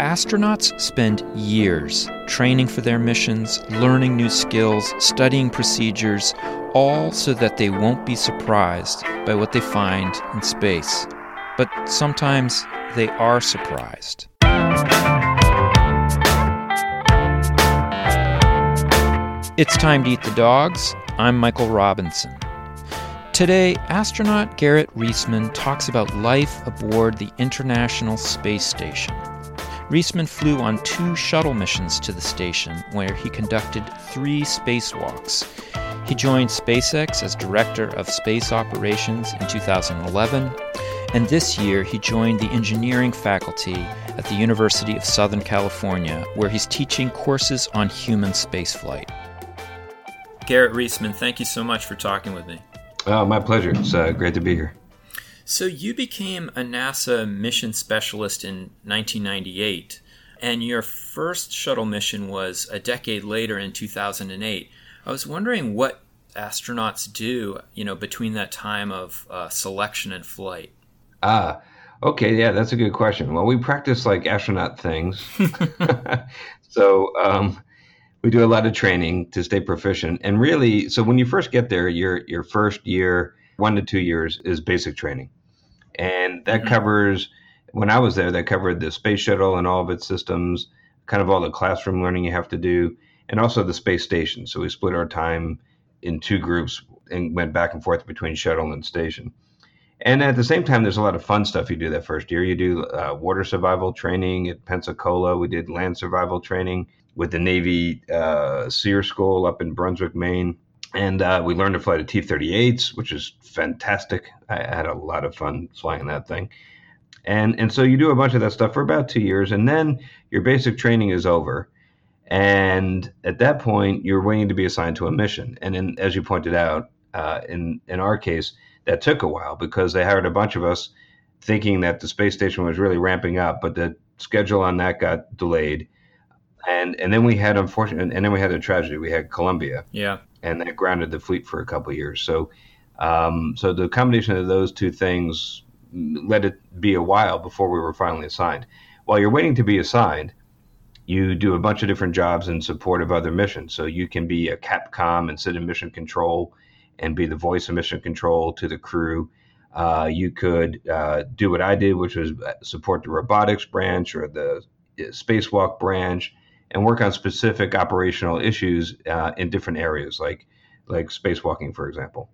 astronauts spend years training for their missions, learning new skills, studying procedures, all so that they won't be surprised by what they find in space. But sometimes they are surprised. It's time to eat the dogs. I'm Michael Robinson. Today, astronaut Garrett Reisman talks about life aboard the International Space Station. Reisman flew on two shuttle missions to the station where he conducted three spacewalks. He joined SpaceX as Director of Space Operations in 2011, and this year he joined the engineering faculty at the University of Southern California, where he's teaching courses on human spaceflight. Garrett Reisman, thank you so much for talking with me. Oh, my pleasure. It's uh, great to be here. So, you became a NASA mission specialist in 1998, and your first shuttle mission was a decade later in 2008. I was wondering what astronauts do, you know, between that time of uh, selection and flight. Ah, okay, yeah, that's a good question. Well, we practice like astronaut things. so, um, we do a lot of training to stay proficient. And really, so when you first get there, your your first year, one to two years, is basic training, and that mm-hmm. covers. When I was there, that covered the space shuttle and all of its systems, kind of all the classroom learning you have to do, and also the space station. So we split our time in two groups and went back and forth between shuttle and station. And at the same time, there's a lot of fun stuff you do that first year. You do uh, water survival training at Pensacola. We did land survival training with the Navy uh, SERE School up in Brunswick, Maine. And uh, we learned to fly the T 38s, which is fantastic. I had a lot of fun flying that thing. And, and so you do a bunch of that stuff for about two years, and then your basic training is over. And at that point, you're waiting to be assigned to a mission. And in, as you pointed out, uh, in, in our case, that took a while because they hired a bunch of us thinking that the space station was really ramping up, but the schedule on that got delayed and and then we had unfortunately, and then we had a tragedy. We had Columbia, yeah, and that grounded the fleet for a couple years. So, um, so the combination of those two things let it be a while before we were finally assigned. While you're waiting to be assigned, you do a bunch of different jobs in support of other missions. So you can be a Capcom and sit in mission control and be the voice of mission control to the crew. Uh, you could uh, do what I did, which was support the robotics branch or the uh, spacewalk branch and work on specific operational issues uh, in different areas, like like spacewalking, for example.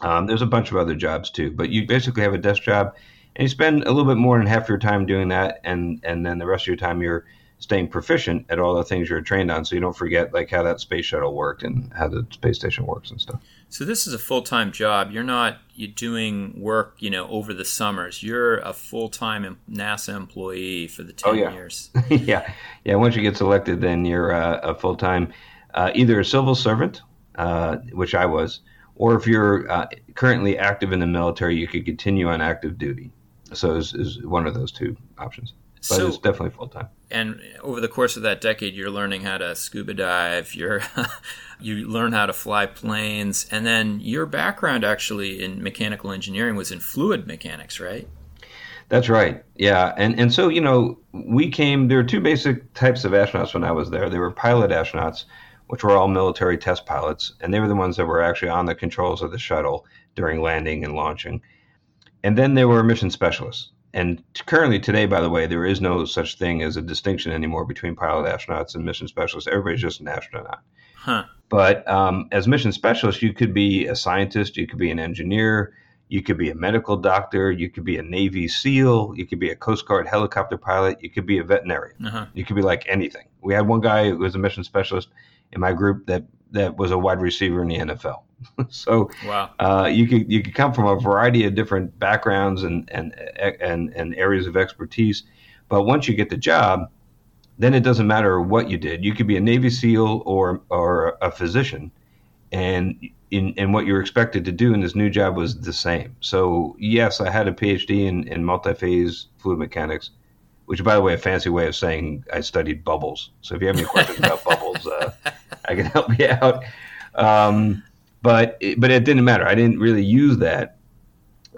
Um, there's a bunch of other jobs too, but you basically have a desk job, and you spend a little bit more than half your time doing that, and and then the rest of your time you're staying proficient at all the things you're trained on, so you don't forget like how that space shuttle worked and how the space station works and stuff. So this is a full time job. You're not you doing work, you know, over the summers. You're a full time NASA employee for the ten oh, yeah. years. yeah, yeah. Once you get selected, then you're uh, a full time, uh, either a civil servant, uh, which I was, or if you're uh, currently active in the military, you could continue on active duty. So is one of those two options but so, it's definitely full time. And over the course of that decade, you're learning how to scuba dive. You're you learn how to fly planes, and then your background actually in mechanical engineering was in fluid mechanics, right? That's right. Yeah, and and so you know we came. There were two basic types of astronauts when I was there. They were pilot astronauts, which were all military test pilots, and they were the ones that were actually on the controls of the shuttle during landing and launching. And then there were mission specialists and currently today, by the way, there is no such thing as a distinction anymore between pilot astronauts and mission specialists. Everybody's just an astronaut. Huh. But um, as mission specialist, you could be a scientist, you could be an engineer, you could be a medical doctor, you could be a Navy SEAL, you could be a Coast Guard helicopter pilot, you could be a veterinarian, uh-huh. you could be like anything. We had one guy who was a mission specialist in my group that that was a wide receiver in the NFL. so wow. uh, you could you could come from a variety of different backgrounds and and and and areas of expertise, but once you get the job, then it doesn't matter what you did. You could be a Navy SEAL or or a physician, and in and what you're expected to do in this new job was the same. So yes, I had a PhD in in multi-phase fluid mechanics, which by the way, a fancy way of saying I studied bubbles. So if you have any questions about bubbles, uh, I can help you out. Um, but it, but it didn't matter. I didn't really use that.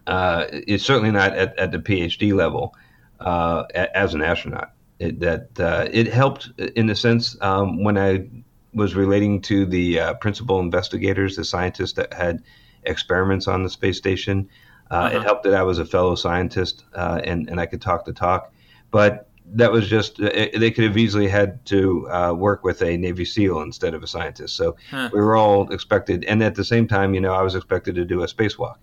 Uh, it's certainly not at, at the PhD level uh, as an astronaut. It, that uh, it helped in a sense um, when I was relating to the uh, principal investigators, the scientists that had experiments on the space station. Uh, uh-huh. It helped that I was a fellow scientist uh, and and I could talk the talk, but that was just it, they could have easily had to uh, work with a Navy SEAL instead of a scientist. So huh. we were all expected, and at the same time, you know, I was expected to do a spacewalk.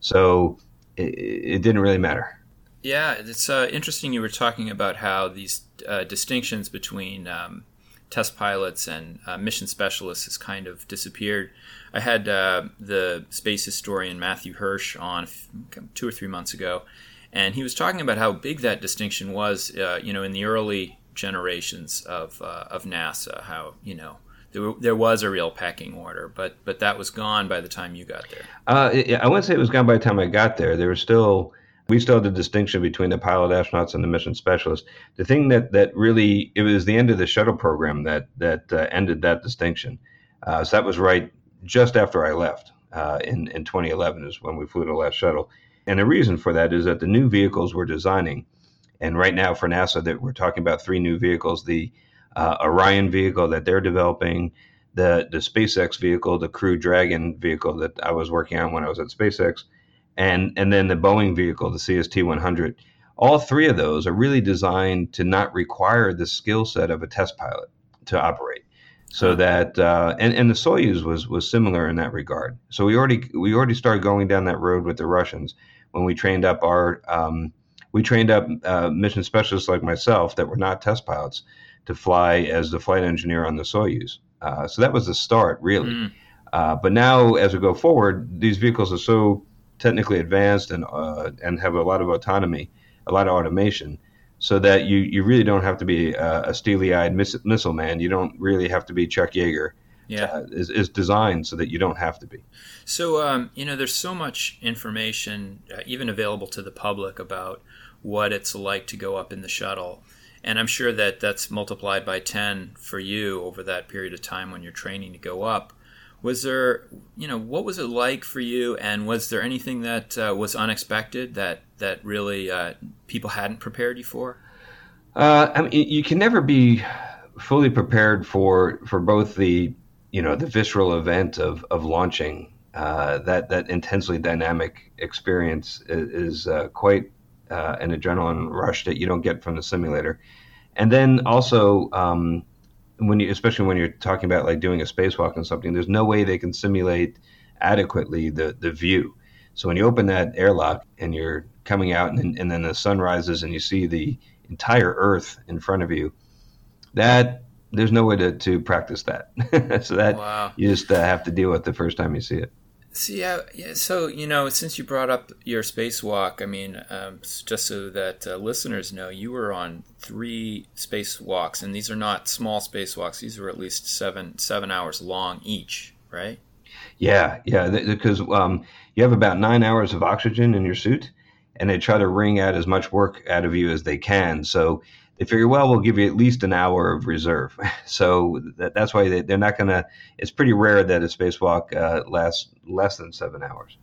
So it, it didn't really matter. Yeah, it's uh, interesting. You were talking about how these uh, distinctions between um, test pilots and uh, mission specialists has kind of disappeared. I had uh, the space historian Matthew Hersch on two or three months ago, and he was talking about how big that distinction was. Uh, you know, in the early generations of uh, of NASA, how you know there, was a real pecking order, but but that was gone by the time you got there. Uh, I wouldn't say it was gone by the time I got there. There was still we still had the distinction between the pilot astronauts and the mission specialists. The thing that that really it was the end of the shuttle program that that uh, ended that distinction. Uh, so that was right just after I left uh, in in 2011 is when we flew the last shuttle. And the reason for that is that the new vehicles we're designing, and right now for NASA that we're talking about three new vehicles: the uh, Orion vehicle that they're developing, the the SpaceX vehicle, the Crew Dragon vehicle that I was working on when I was at SpaceX, and and then the Boeing vehicle, the CST-100. All three of those are really designed to not require the skill set of a test pilot to operate. So that uh, and and the Soyuz was was similar in that regard. So we already we already started going down that road with the Russians when we trained up our um, we trained up uh, mission specialists like myself that were not test pilots to fly as the flight engineer on the Soyuz. Uh, so that was the start, really. Mm. Uh, but now, as we go forward, these vehicles are so technically advanced and uh, and have a lot of autonomy, a lot of automation, so that you, you really don't have to be a, a steely-eyed miss, missile man. You don't really have to be Chuck Yeager. Yeah, uh, is, is designed so that you don't have to be. So um, you know, there's so much information, uh, even available to the public, about what it's like to go up in the shuttle. And I'm sure that that's multiplied by 10 for you over that period of time when you're training to go up. Was there, you know, what was it like for you? And was there anything that uh, was unexpected that, that really uh, people hadn't prepared you for? Uh, I mean, you can never be fully prepared for, for both the, you know, the visceral event of, of launching uh, that, that intensely dynamic experience is, is uh, quite uh, an adrenaline rush that you don't get from the simulator. And then also, um, when you, especially when you're talking about like doing a spacewalk and something, there's no way they can simulate adequately the the view. So when you open that airlock and you're coming out, and, and then the sun rises and you see the entire Earth in front of you, that there's no way to, to practice that. so that wow. you just uh, have to deal with the first time you see it. See, yeah, yeah, so you know, since you brought up your spacewalk, I mean, um, just so that uh, listeners know, you were on three spacewalks, and these are not small spacewalks; these were at least seven seven hours long each, right? Yeah, yeah, because um, you have about nine hours of oxygen in your suit, and they try to wring out as much work out of you as they can. So they figure, well, we'll give you at least an hour of reserve. So that, that's why they, are not going to. It's pretty rare that a spacewalk uh, lasts less than seven hours.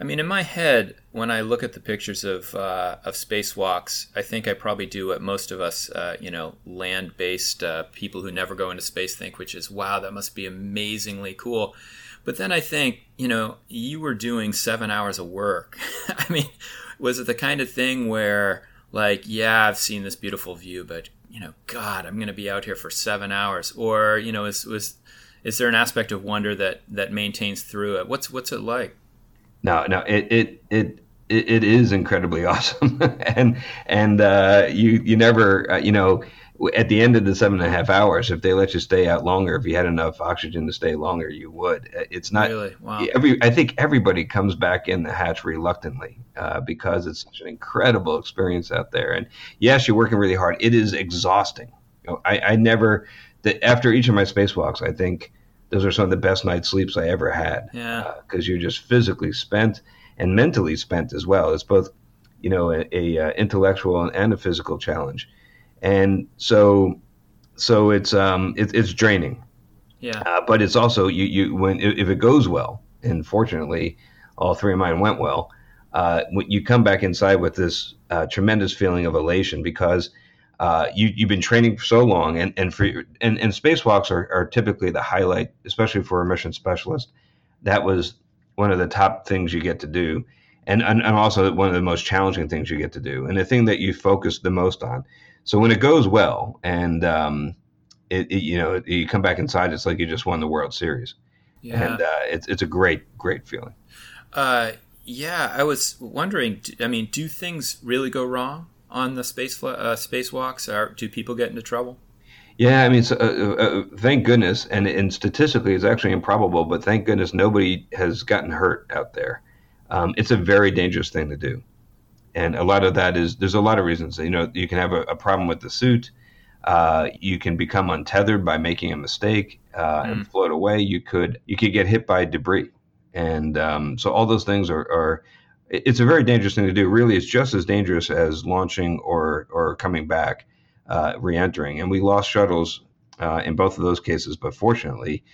I mean, in my head, when I look at the pictures of uh, of spacewalks, I think I probably do what most of us, uh, you know, land based uh, people who never go into space think, which is, wow, that must be amazingly cool. But then I think, you know, you were doing seven hours of work. I mean, was it the kind of thing where like, yeah, I've seen this beautiful view, but you know, God, I'm going to be out here for seven hours. Or you know, is was is there an aspect of wonder that that maintains through it? What's what's it like? No, no, it it it it is incredibly awesome, and and uh, you you never uh, you know at the end of the seven and a half hours, if they let you stay out longer, if you had enough oxygen to stay longer, you would. Uh, it's not really wow. Every I think everybody comes back in the hatch reluctantly uh, because it's such an incredible experience out there. And yes, you're working really hard. It is exhausting. You know, I, I never the, after each of my spacewalks, I think those are some of the best night's sleeps I ever had. Yeah, because uh, you're just physically spent and mentally spent as well. It's both you know a, a, a uh, intellectual and a physical challenge and so so it's um it, it's draining. Yeah. Uh, but it's also you you when if it goes well, and fortunately, all three of mine went well. Uh, you come back inside with this uh, tremendous feeling of elation because uh, you you've been training for so long, and and for and, and spacewalks are, are typically the highlight, especially for a mission specialist. That was one of the top things you get to do, and, and and also one of the most challenging things you get to do, and the thing that you focus the most on. So when it goes well, and um, it, it you know you come back inside, it's like you just won the World Series, yeah. and uh, it's it's a great great feeling. Uh, yeah, I was wondering. I mean, do things really go wrong? on the space uh, spacewalks? Are do people get into trouble? Yeah, I mean, so, uh, uh, uh, thank goodness, and, and statistically, it's actually improbable, but thank goodness nobody has gotten hurt out there. Um, it's a very dangerous thing to do, and a lot of that is there's a lot of reasons. You know, you can have a, a problem with the suit. Uh, you can become untethered by making a mistake uh, mm. and float away. You could you could get hit by debris, and um, so all those things are, are it's a very dangerous thing to do. Really, it's just as dangerous as launching or or coming back, uh, re-entering. And we lost shuttles uh, in both of those cases, but fortunately,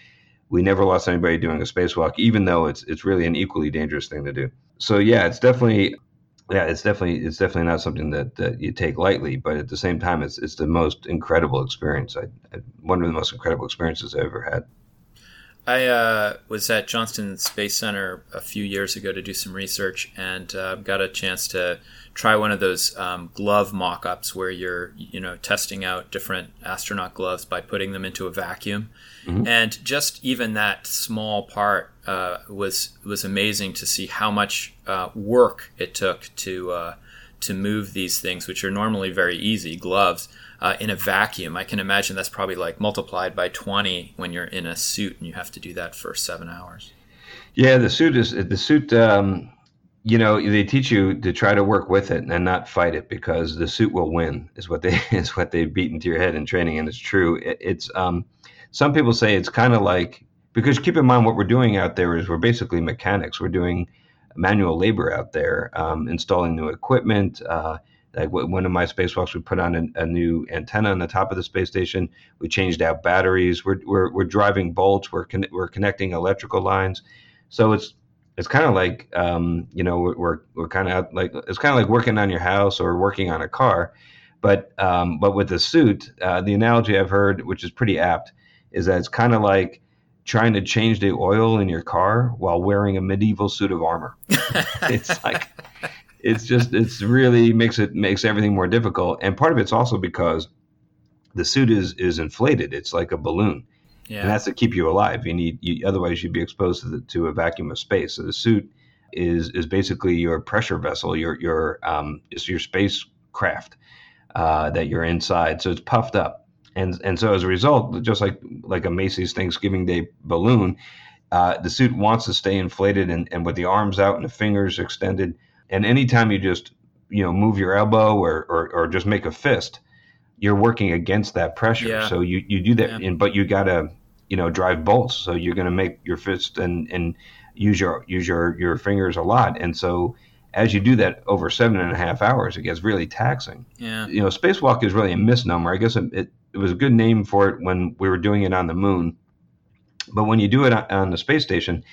we never lost anybody doing a spacewalk, even though it's it's really an equally dangerous thing to do. So yeah, it's definitely yeah, it's definitely it's definitely not something that, that you take lightly, but at the same time, it's it's the most incredible experience. I, I one of the most incredible experiences I ever had. I uh, was at Johnson Space Center a few years ago to do some research and uh, got a chance to try one of those um, glove mock-ups where you're, you know, testing out different astronaut gloves by putting them into a vacuum, mm-hmm. and just even that small part uh, was was amazing to see how much uh, work it took to uh, to move these things, which are normally very easy gloves uh, in a vacuum. I can imagine that's probably like multiplied by 20 when you're in a suit and you have to do that for seven hours. Yeah, the suit is the suit. Um, you know, they teach you to try to work with it and not fight it because the suit will win. Is what they is what they beat into your head in training, and it's true. It, it's um, some people say it's kind of like because keep in mind what we're doing out there is we're basically mechanics. We're doing manual labor out there, um, installing new equipment. Uh, like one of my spacewalks, we put on a, a, new antenna on the top of the space station. We changed out batteries. We're we're, we're driving bolts. We're con- we're connecting electrical lines. So it's it's kind of like um, you know we're we're, kind of like it's kind of like working on your house or working on a car, but um, but with the suit, uh, the analogy I've heard, which is pretty apt, is that it's kind of like trying to change the oil in your car while wearing a medieval suit of armor. it's like it's just it's really makes it makes everything more difficult. And part of it's also because the suit is is inflated. It's like a balloon. Yeah. And that's to keep you alive. You need you, otherwise you'd be exposed to, the, to a vacuum of space. So the suit is is basically your pressure vessel, your your um, is your spacecraft uh, that you're inside. So it's puffed up, and and so as a result, just like like a Macy's Thanksgiving Day balloon, uh, the suit wants to stay inflated and, and with the arms out and the fingers extended. And anytime you just you know move your elbow or, or, or just make a fist, you're working against that pressure. Yeah. So you, you do that, yeah. and, but you gotta you know drive bolts. So you're gonna make your fist and and use your use your your fingers a lot. And so as you do that over seven and a half hours, it gets really taxing. Yeah. You know, spacewalk is really a misnomer. I guess it, it, it was a good name for it when we were doing it on the moon. But when you do it on the space station,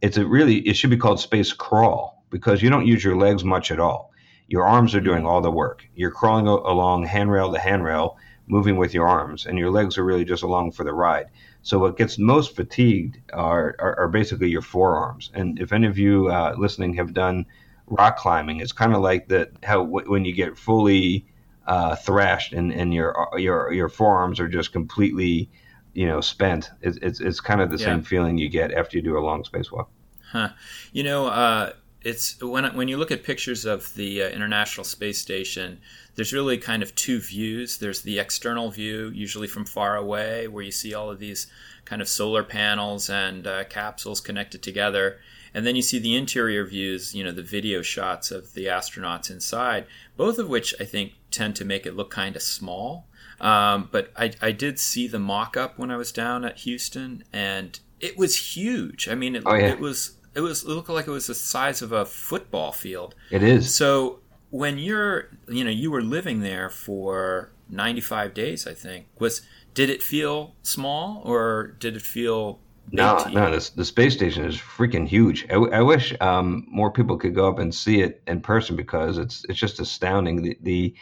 it's a really it should be called space crawl because you don't use your legs much at all. Your arms are doing all the work. You're crawling along handrail to handrail, moving with your arms, and your legs are really just along for the ride. So what gets most fatigued are, are, are basically your forearms. And if any of you uh, listening have done rock climbing, it's kind of like that how w- when you get fully uh, thrashed and, and your your your forearms are just completely you know spent. It's it's, it's kind of the yeah. same feeling you get after you do a long spacewalk. Huh. You know. Uh it's when when you look at pictures of the uh, International Space Station, there's really kind of two views. There's the external view, usually from far away, where you see all of these kind of solar panels and uh, capsules connected together, and then you see the interior views, you know, the video shots of the astronauts inside, both of which I think tend to make it look kind of small. Um, but I, I did see the mock-up when I was down at Houston, and it was huge. I mean, it, oh, yeah. it was it was it looked like it was the size of a football field. It is. So when you're you know you were living there for 95 days, I think was did it feel small or did it feel no, no. The, the space station is freaking huge. I, I wish um, more people could go up and see it in person because it's it's just astounding. The, the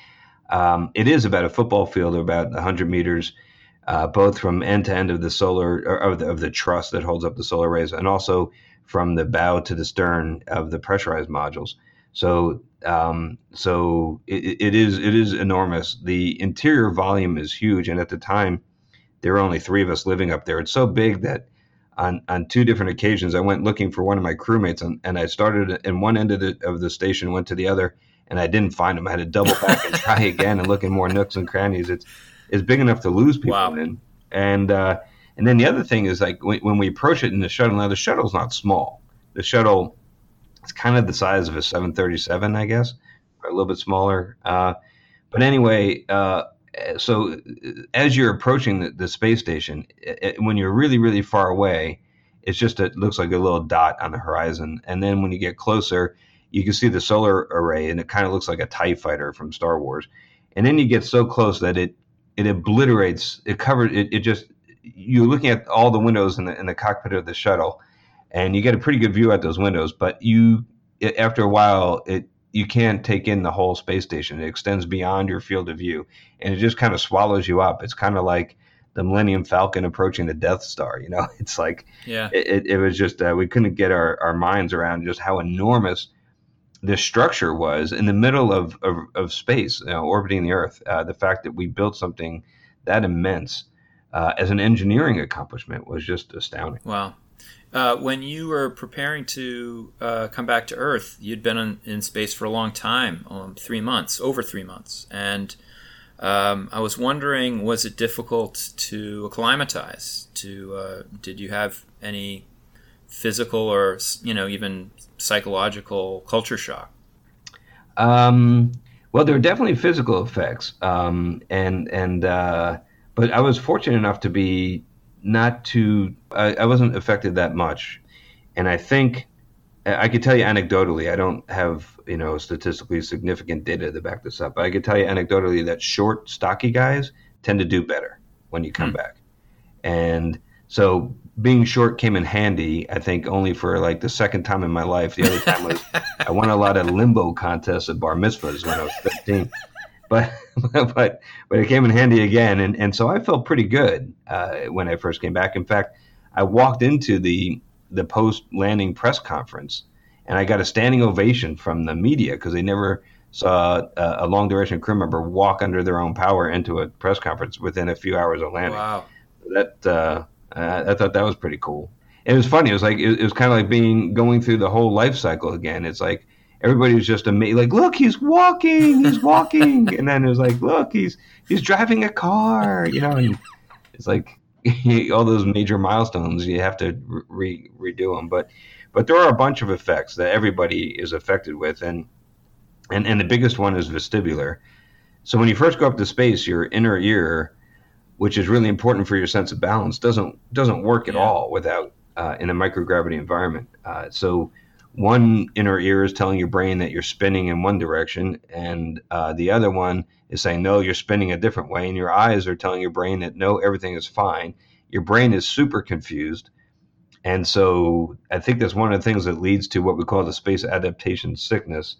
Um, it is about a football field, about 100 meters, uh, both from end to end of the solar of the, of the truss that holds up the solar arrays, and also from the bow to the stern of the pressurized modules. So, um, so it, it is it is enormous. The interior volume is huge, and at the time, there were only three of us living up there. It's so big that on on two different occasions, I went looking for one of my crewmates, and, and I started in one end of the of the station, went to the other, and I didn't find them. I had to double back and try again and look in more nooks and crannies. It's it's big enough to lose people wow. in, and uh, and then the other thing is like when, when we approach it in the shuttle. Now the shuttle's not small. The shuttle it's kind of the size of a 737, I guess, or a little bit smaller. Uh, but anyway, uh, so as you're approaching the, the space station, it, when you're really, really far away, it's just it looks like a little dot on the horizon. And then when you get closer, you can see the solar array, and it kind of looks like a Tie Fighter from Star Wars. And then you get so close that it it obliterates, it covers, it, it just you're looking at all the windows in the in the cockpit of the shuttle, and you get a pretty good view at those windows. But you, after a while, it you can't take in the whole space station. It extends beyond your field of view, and it just kind of swallows you up. It's kind of like the Millennium Falcon approaching the Death Star. You know, it's like yeah, it, it was just uh, we couldn't get our, our minds around just how enormous this structure was in the middle of of, of space, you know, orbiting the Earth. Uh, the fact that we built something that immense uh, as an engineering accomplishment was just astounding. Wow. Uh, when you were preparing to uh, come back to Earth, you'd been in, in space for a long time, um, three months, over three months, and um, I was wondering, was it difficult to acclimatize? To uh, did you have any physical or you know even psychological culture shock? Um, well, there are definitely physical effects, um, and and uh, but I was fortunate enough to be not too. I, I wasn't affected that much, and I think I could tell you anecdotally. I don't have you know statistically significant data to back this up, but I could tell you anecdotally that short, stocky guys tend to do better when you come mm. back, and so being short came in handy. I think only for like the second time in my life. The other time was I won a lot of limbo contests at bar mitzvahs when I was fifteen but but but it came in handy again, and and so I felt pretty good uh, when I first came back. In fact, I walked into the the post landing press conference, and I got a standing ovation from the media because they never saw a, a long duration crew member walk under their own power into a press conference within a few hours of landing. Wow, that uh, I thought that was pretty cool. it was funny. It was like it, it was kind of like being going through the whole life cycle again. It's like everybody was just amazed. Like, look, he's walking, he's walking, and then it was like, look, he's he's driving a car, you know. And it's like all those major milestones you have to re- redo them, but but there are a bunch of effects that everybody is affected with, and and and the biggest one is vestibular. So when you first go up to space, your inner ear, which is really important for your sense of balance, doesn't doesn't work at yeah. all without uh, in a microgravity environment. Uh, so one inner ear is telling your brain that you're spinning in one direction, and uh, the other one is saying, no, you're spinning a different way. And your eyes are telling your brain that, no, everything is fine. Your brain is super confused. And so I think that's one of the things that leads to what we call the space adaptation sickness,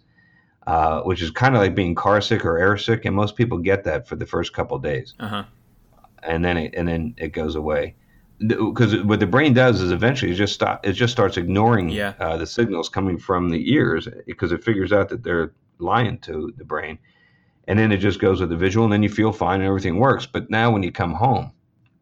uh, which is kind of like being car sick or air sick. And most people get that for the first couple days. Uh-huh. And then it, and then it goes away. Because what the brain does is eventually it just stop it just starts ignoring yeah. uh, the signals coming from the ears because it figures out that they're lying to the brain. And then it just goes with the visual and then you feel fine and everything works. But now when you come home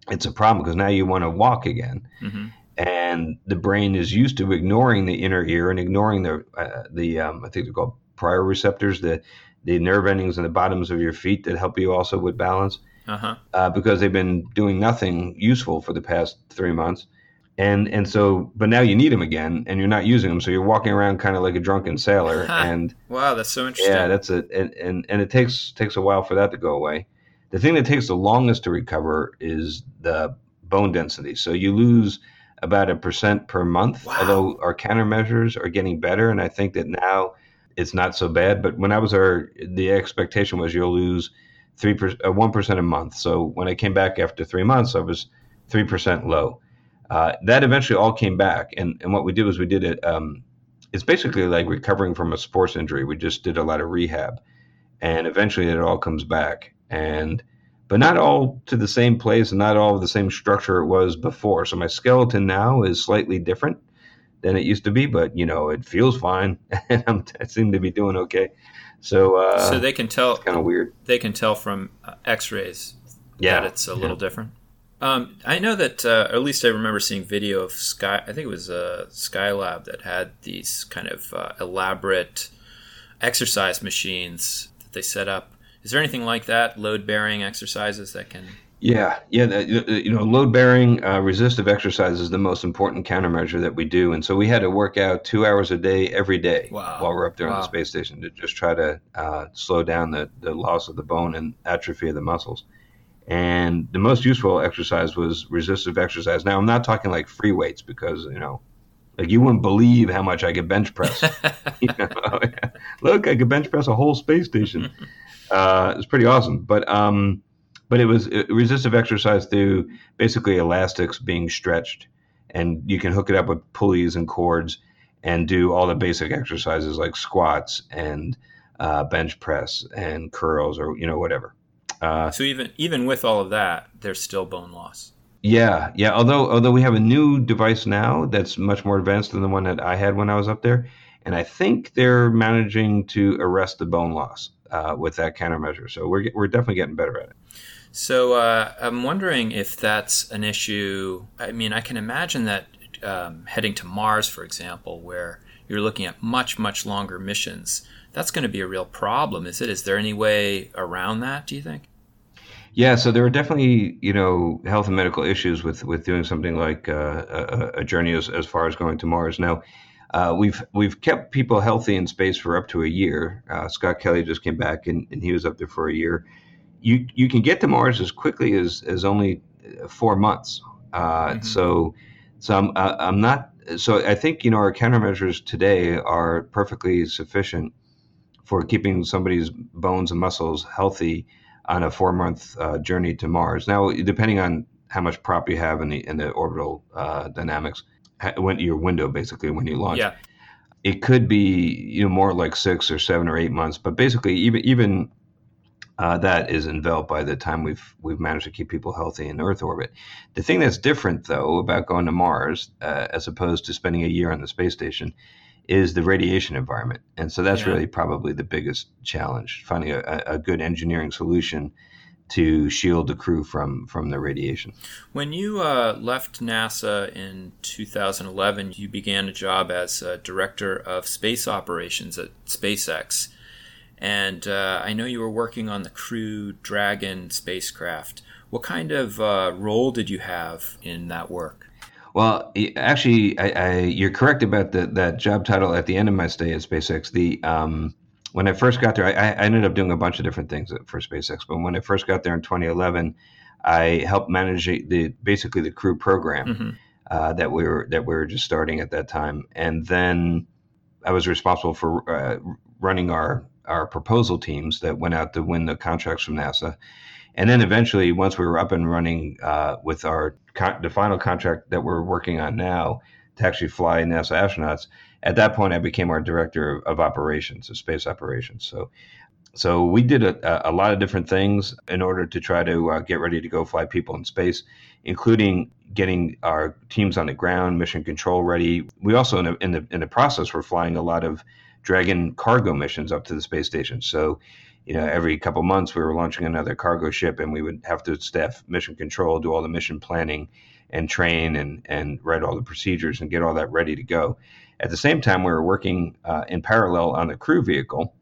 it's a problem because now you want to walk again. Mm-hmm. and the brain is used to ignoring the inner ear and ignoring the uh, the um, i think they're called proprioceptors the the nerve endings in the bottoms of your feet that help you also with balance uh-huh. uh, because they've been doing nothing useful for the past three months. And and so, but now you need them again, and you're not using them, so you're walking around kind of like a drunken sailor. and wow, that's so interesting. Yeah, that's it. And, and and it takes takes a while for that to go away. The thing that takes the longest to recover is the bone density. So you lose about a percent per month. Wow. Although our countermeasures are getting better, and I think that now it's not so bad. But when I was our, the expectation was you'll lose three uh, one percent a month. So when I came back after three months, I was three percent low. Uh, that eventually all came back, and and what we did was we did it. Um, it's basically like recovering from a sports injury. We just did a lot of rehab, and eventually it all comes back. And but not all to the same place and not all of the same structure it was before. So my skeleton now is slightly different than it used to be, but you know it feels fine, and I seem to be doing okay. So uh, so they can tell kind of weird. They can tell from uh, X-rays yeah, that it's a little different. Um, I know that, uh, at least I remember seeing video of Sky. I think it was uh, Skylab that had these kind of uh, elaborate exercise machines that they set up. Is there anything like that, load bearing exercises that can? Yeah, yeah. The, you know, load bearing uh, resistive exercise is the most important countermeasure that we do, and so we had to work out two hours a day every day wow. while we're up there wow. on the space station to just try to uh, slow down the, the loss of the bone and atrophy of the muscles. And the most useful exercise was resistive exercise. Now, I'm not talking like free weights because you know like you wouldn't believe how much I could bench press. you know? Look, I could bench press a whole space station. Uh, it's pretty awesome. But um, but it was resistive exercise through basically elastics being stretched, and you can hook it up with pulleys and cords, and do all the basic exercises like squats and uh, bench press and curls or you know whatever. Uh, so even even with all of that, there's still bone loss. Yeah, yeah. Although although we have a new device now that's much more advanced than the one that I had when I was up there, and I think they're managing to arrest the bone loss uh, with that countermeasure. So we're we're definitely getting better at it. So uh, I'm wondering if that's an issue. I mean, I can imagine that um, heading to Mars, for example, where you're looking at much much longer missions, that's going to be a real problem. Is it? Is there any way around that? Do you think? Yeah, so there are definitely you know health and medical issues with with doing something like uh, a, a, journey as, as far as going to Mars. Now, uh, we've we've kept people healthy in space for up to a year. Uh, Scott Kelly just came back and, and he was up there for a year. You you can get to Mars as quickly as as only four months. Uh, mm-hmm. So so I'm uh, I'm not so I think you know our countermeasures today are perfectly sufficient for keeping somebody's bones and muscles healthy on a four month uh, journey to Mars. Now, depending on how much prop you have in the in the orbital uh, dynamics, when your window basically when you launch, yeah. it could be you know more like six or seven or eight months. But basically, even even uh, that is enveloped by the time we've we've managed to keep people healthy in Earth orbit. The thing that's different though about going to Mars uh, as opposed to spending a year on the space station is the radiation environment. And so that's yeah. really probably the biggest challenge, finding a, a, good engineering solution to shield the crew from from the radiation. When you uh, left NASA in 2011, you began a job as director of space operations at SpaceX. And uh, I know you were working on the Crew Dragon spacecraft. What kind of uh, role did you have in that work? Well, actually, I, I, you're correct about the, that job title at the end of my stay at SpaceX. The um, when I first got there, I, I, ended up doing a bunch of different things for SpaceX. But when I first got there in 2011, I helped manage the basically the crew program mm-hmm. uh, that we were that we were just starting at that time, and then I was responsible for uh, running our our proposal teams that went out to win the contracts from NASA. And then eventually, once we were up and running uh, with our the final contract that we're working on now to actually fly NASA astronauts, at that point I became our director of operations, of space operations. So, so we did a, a lot of different things in order to try to uh, get ready to go fly people in space, including getting our teams on the ground, mission control ready. We also, in the, in the in the process, were flying a lot of Dragon cargo missions up to the space station. So you know, every couple months we were launching another cargo ship, and we would have to staff mission control, do all the mission planning, and train and and write all the procedures and get all that ready to go. At the same time, we were working uh, in parallel on the crew vehicle,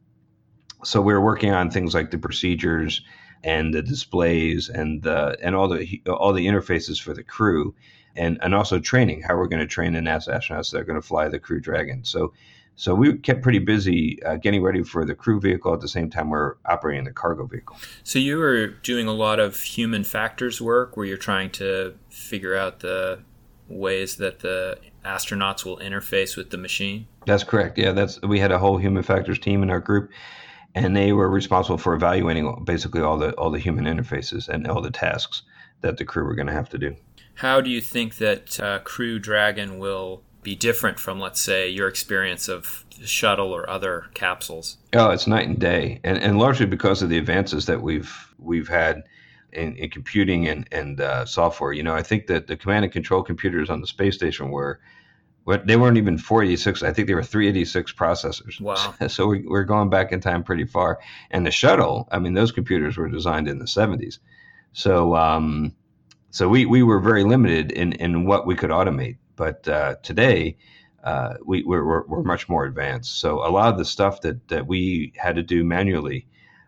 so we were working on things like the procedures and the displays and the and all the all the interfaces for the crew, and and also training how we're going to train the NASA astronauts that are going to fly the Crew Dragon. So so we kept pretty busy uh, getting ready for the crew vehicle at the same time we're operating the cargo vehicle. So you were doing a lot of human factors work where you're trying to figure out the ways that the astronauts will interface with the machine. That's correct. Yeah, that's we had a whole human factors team in our group and they were responsible for evaluating basically all the all the human interfaces and all the tasks that the crew were going to have to do. How do you think that uh, Crew Dragon will be different from, let's say, your experience of the shuttle or other capsules? Oh, it's night and day, and and largely because of the advances that we've we've had in, in computing and and uh, software. You know, I think that the command and control computers on the space station were. They weren't even 486. I think they were 386 processors. Wow. So we, we're going back in time pretty far. And the shuttle, I mean, those computers were designed in the 70s. So, um, so we, we were very limited in, in what we could automate. But uh, today, uh, we, we're, we're, we're, much more advanced. So a lot of the stuff that, that we had to do manually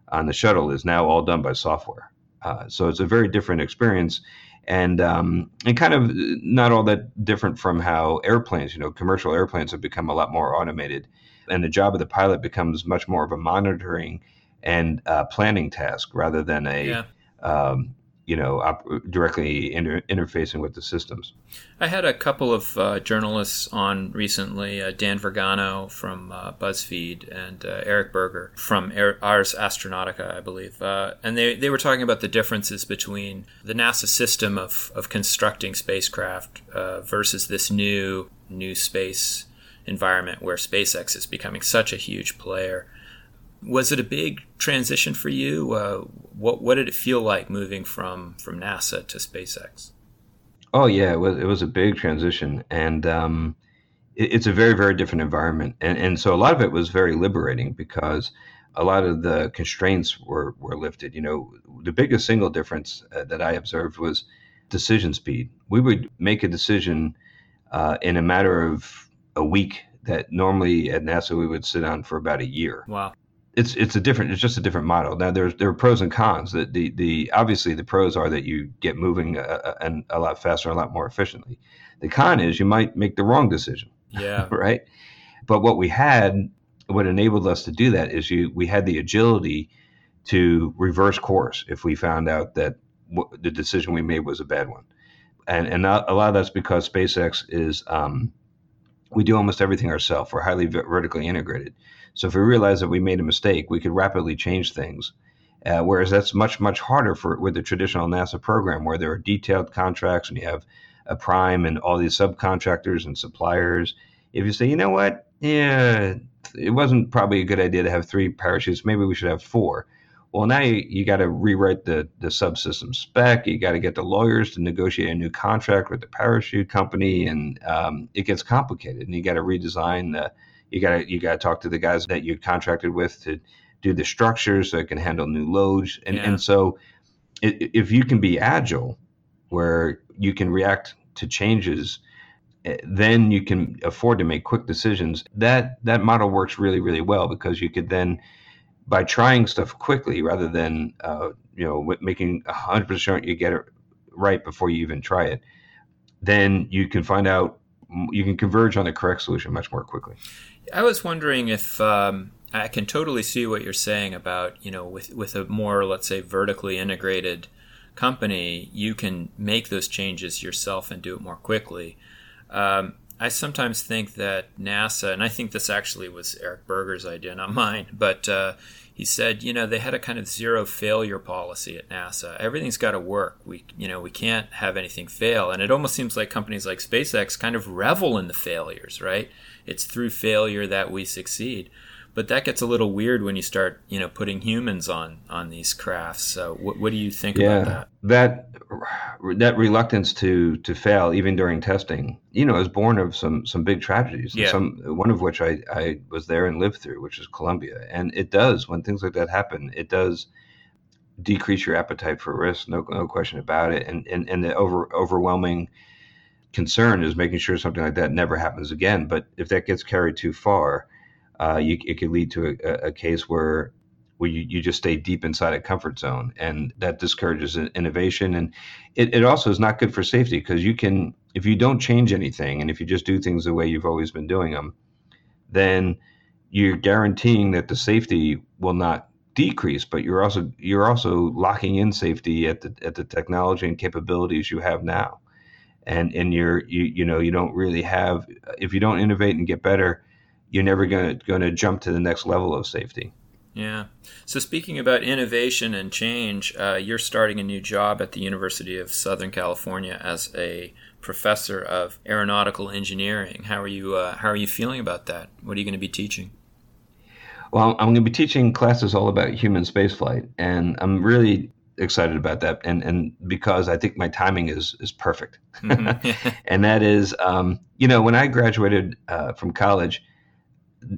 on the shuttle is now all done by software. Uh, so it's a very different experience, and um, and kind of not all that different from how airplanes, you know, commercial airplanes have become a lot more automated, and the job of the pilot becomes much more of a monitoring and uh, planning task rather than a yeah. um, you know, op- directly inter- interfacing with the systems. I had a couple of uh, journalists on recently, uh, Dan Vergano from uh, BuzzFeed and uh, Eric Berger from Air- Ars Astronautica, I believe. Uh, and they, they were talking about the differences between the NASA system of, of constructing spacecraft uh, versus this new new space environment where SpaceX is becoming such a huge player was it a big transition for you? Uh, what what did it feel like moving from from NASA to SpaceX? Oh yeah, it was it was a big transition, and um, it, it's a very very different environment, and and so a lot of it was very liberating because a lot of the constraints were were lifted. You know, the biggest single difference uh, that I observed was decision speed. We would make a decision uh, in a matter of a week that normally at NASA we would sit on for about a year. Wow it's it's a different it's just a different model. Now there's there are pros and cons that the the obviously the pros are that you get moving a, uh, uh, and a lot faster and a lot more efficiently. The con is you might make the wrong decision yeah. right? But what we had what enabled us to do that is you we had the agility to reverse course if we found out that w- the decision we made was a bad one. And and a lot of that's because SpaceX is um, we do almost everything ourselves. We're highly vertically integrated so if we realize that we made a mistake, we could rapidly change things. Uh, whereas that's much much harder for with the traditional NASA program, where there are detailed contracts and you have a prime and all these subcontractors and suppliers. If you say, you know what, yeah, it wasn't probably a good idea to have three parachutes. Maybe we should have four. Well, now you, you got to rewrite the, the subsystem spec. You got to get the lawyers to negotiate a new contract with the parachute company, and um, it gets complicated. And you got to redesign the you got to you got to talk to the guys that you contracted with to do the structures so it can handle new loads. And yeah. and so if you can be agile, where you can react to changes, eh, then you can afford to make quick decisions. That that model works really really well because you could then by trying stuff quickly rather than uh, you know making hundred percent sure you get it right before you even try it, then you can find out you can converge on the correct solution much more quickly. I was wondering if um, I can totally see what you're saying about you know with with a more let's say vertically integrated company, you can make those changes yourself and do it more quickly. Um, I sometimes think that NASA, and I think this actually was Eric Berger's idea, not mine, but uh, he said, you know, they had a kind of zero failure policy at NASA. Everything's got to work. We, you know, we can't have anything fail. And it almost seems like companies like SpaceX kind of revel in the failures, right? It's through failure that we succeed. But that gets a little weird when you start, you know, putting humans on on these crafts. So, what, what do you think yeah, about that? That that reluctance to to fail, even during testing, you know, is born of some some big tragedies. Yeah. Some one of which I I was there and lived through, which is Columbia. And it does when things like that happen. It does decrease your appetite for risk, no no question about it. And and and the over overwhelming concern is making sure something like that never happens again. But if that gets carried too far, uh, you, it could lead to a, a case where where you, you just stay deep inside a comfort zone, and that discourages innovation. And it, it also is not good for safety because you can if you don't change anything, and if you just do things the way you've always been doing them, then you're guaranteeing that the safety will not decrease, but you're also you're also locking in safety at the at the technology and capabilities you have now and and you're you you know you don't really have if you don't innovate and get better you're never going to going to jump to the next level of safety Yeah. So, speaking about innovation and change, uh, you're starting a new job at the University of Southern California as a professor of aeronautical engineering. How are you? Uh, how are you feeling about that? What are you going to be teaching? Well, I'm going to be teaching classes all about human spaceflight, and I'm really excited about that. And and because I think my timing is is perfect, mm-hmm. and that is, um, you know, when I graduated uh, from college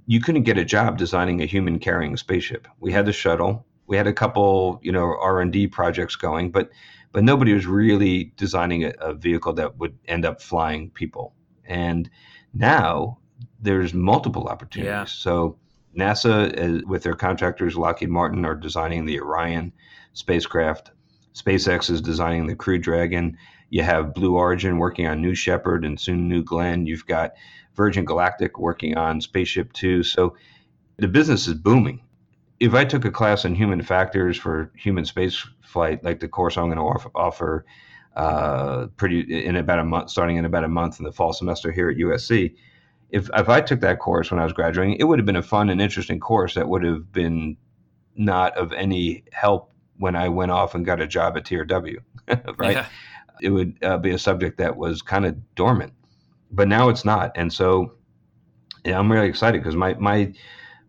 you couldn't get a job designing a human carrying spaceship. We had the shuttle, we had a couple, you know, R and D projects going, but but nobody was really designing a, a, vehicle that would end up flying people. And now there's multiple opportunities. Yeah. So NASA, uh, with their contractors, Lockheed Martin, are designing the Orion spacecraft. SpaceX is designing the Crew Dragon. You have Blue Origin working on New Shepard and soon New Glenn. You've got Virgin Galactic working on Spaceship Two. So the business is booming. If I took a class in human factors for human space flight, like the course I'm going to offer, uh, pretty in about a month, starting in about a month in the fall semester here at USC. If if I took that course when I was graduating, it would have been a fun and interesting course that would have been not of any help when I went off and got a job at TRW, right? Yeah. It would uh, be a subject that was kind of dormant but now it's not. And so yeah, I'm really excited because my, my,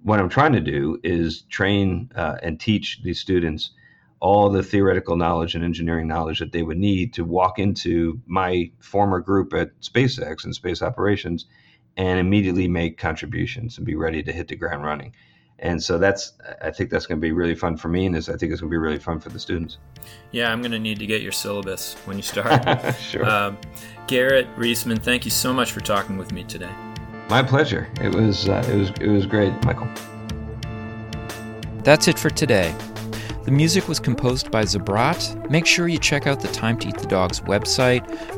what I'm trying to do is train uh, and teach these students all the theoretical knowledge and engineering knowledge that they would need to walk into my former group at SpaceX and space operations and immediately make contributions and be ready to hit the ground running. And so that's, I think that's going to be really fun for me, and I think it's going to be really fun for the students. Yeah, I'm going to need to get your syllabus when you start. sure. Uh, Garrett Reisman, thank you so much for talking with me today. My pleasure. It was, uh, it was, it was great, Michael. That's it for today. The music was composed by Zabrat. Make sure you check out the Time to Eat the Dog's website for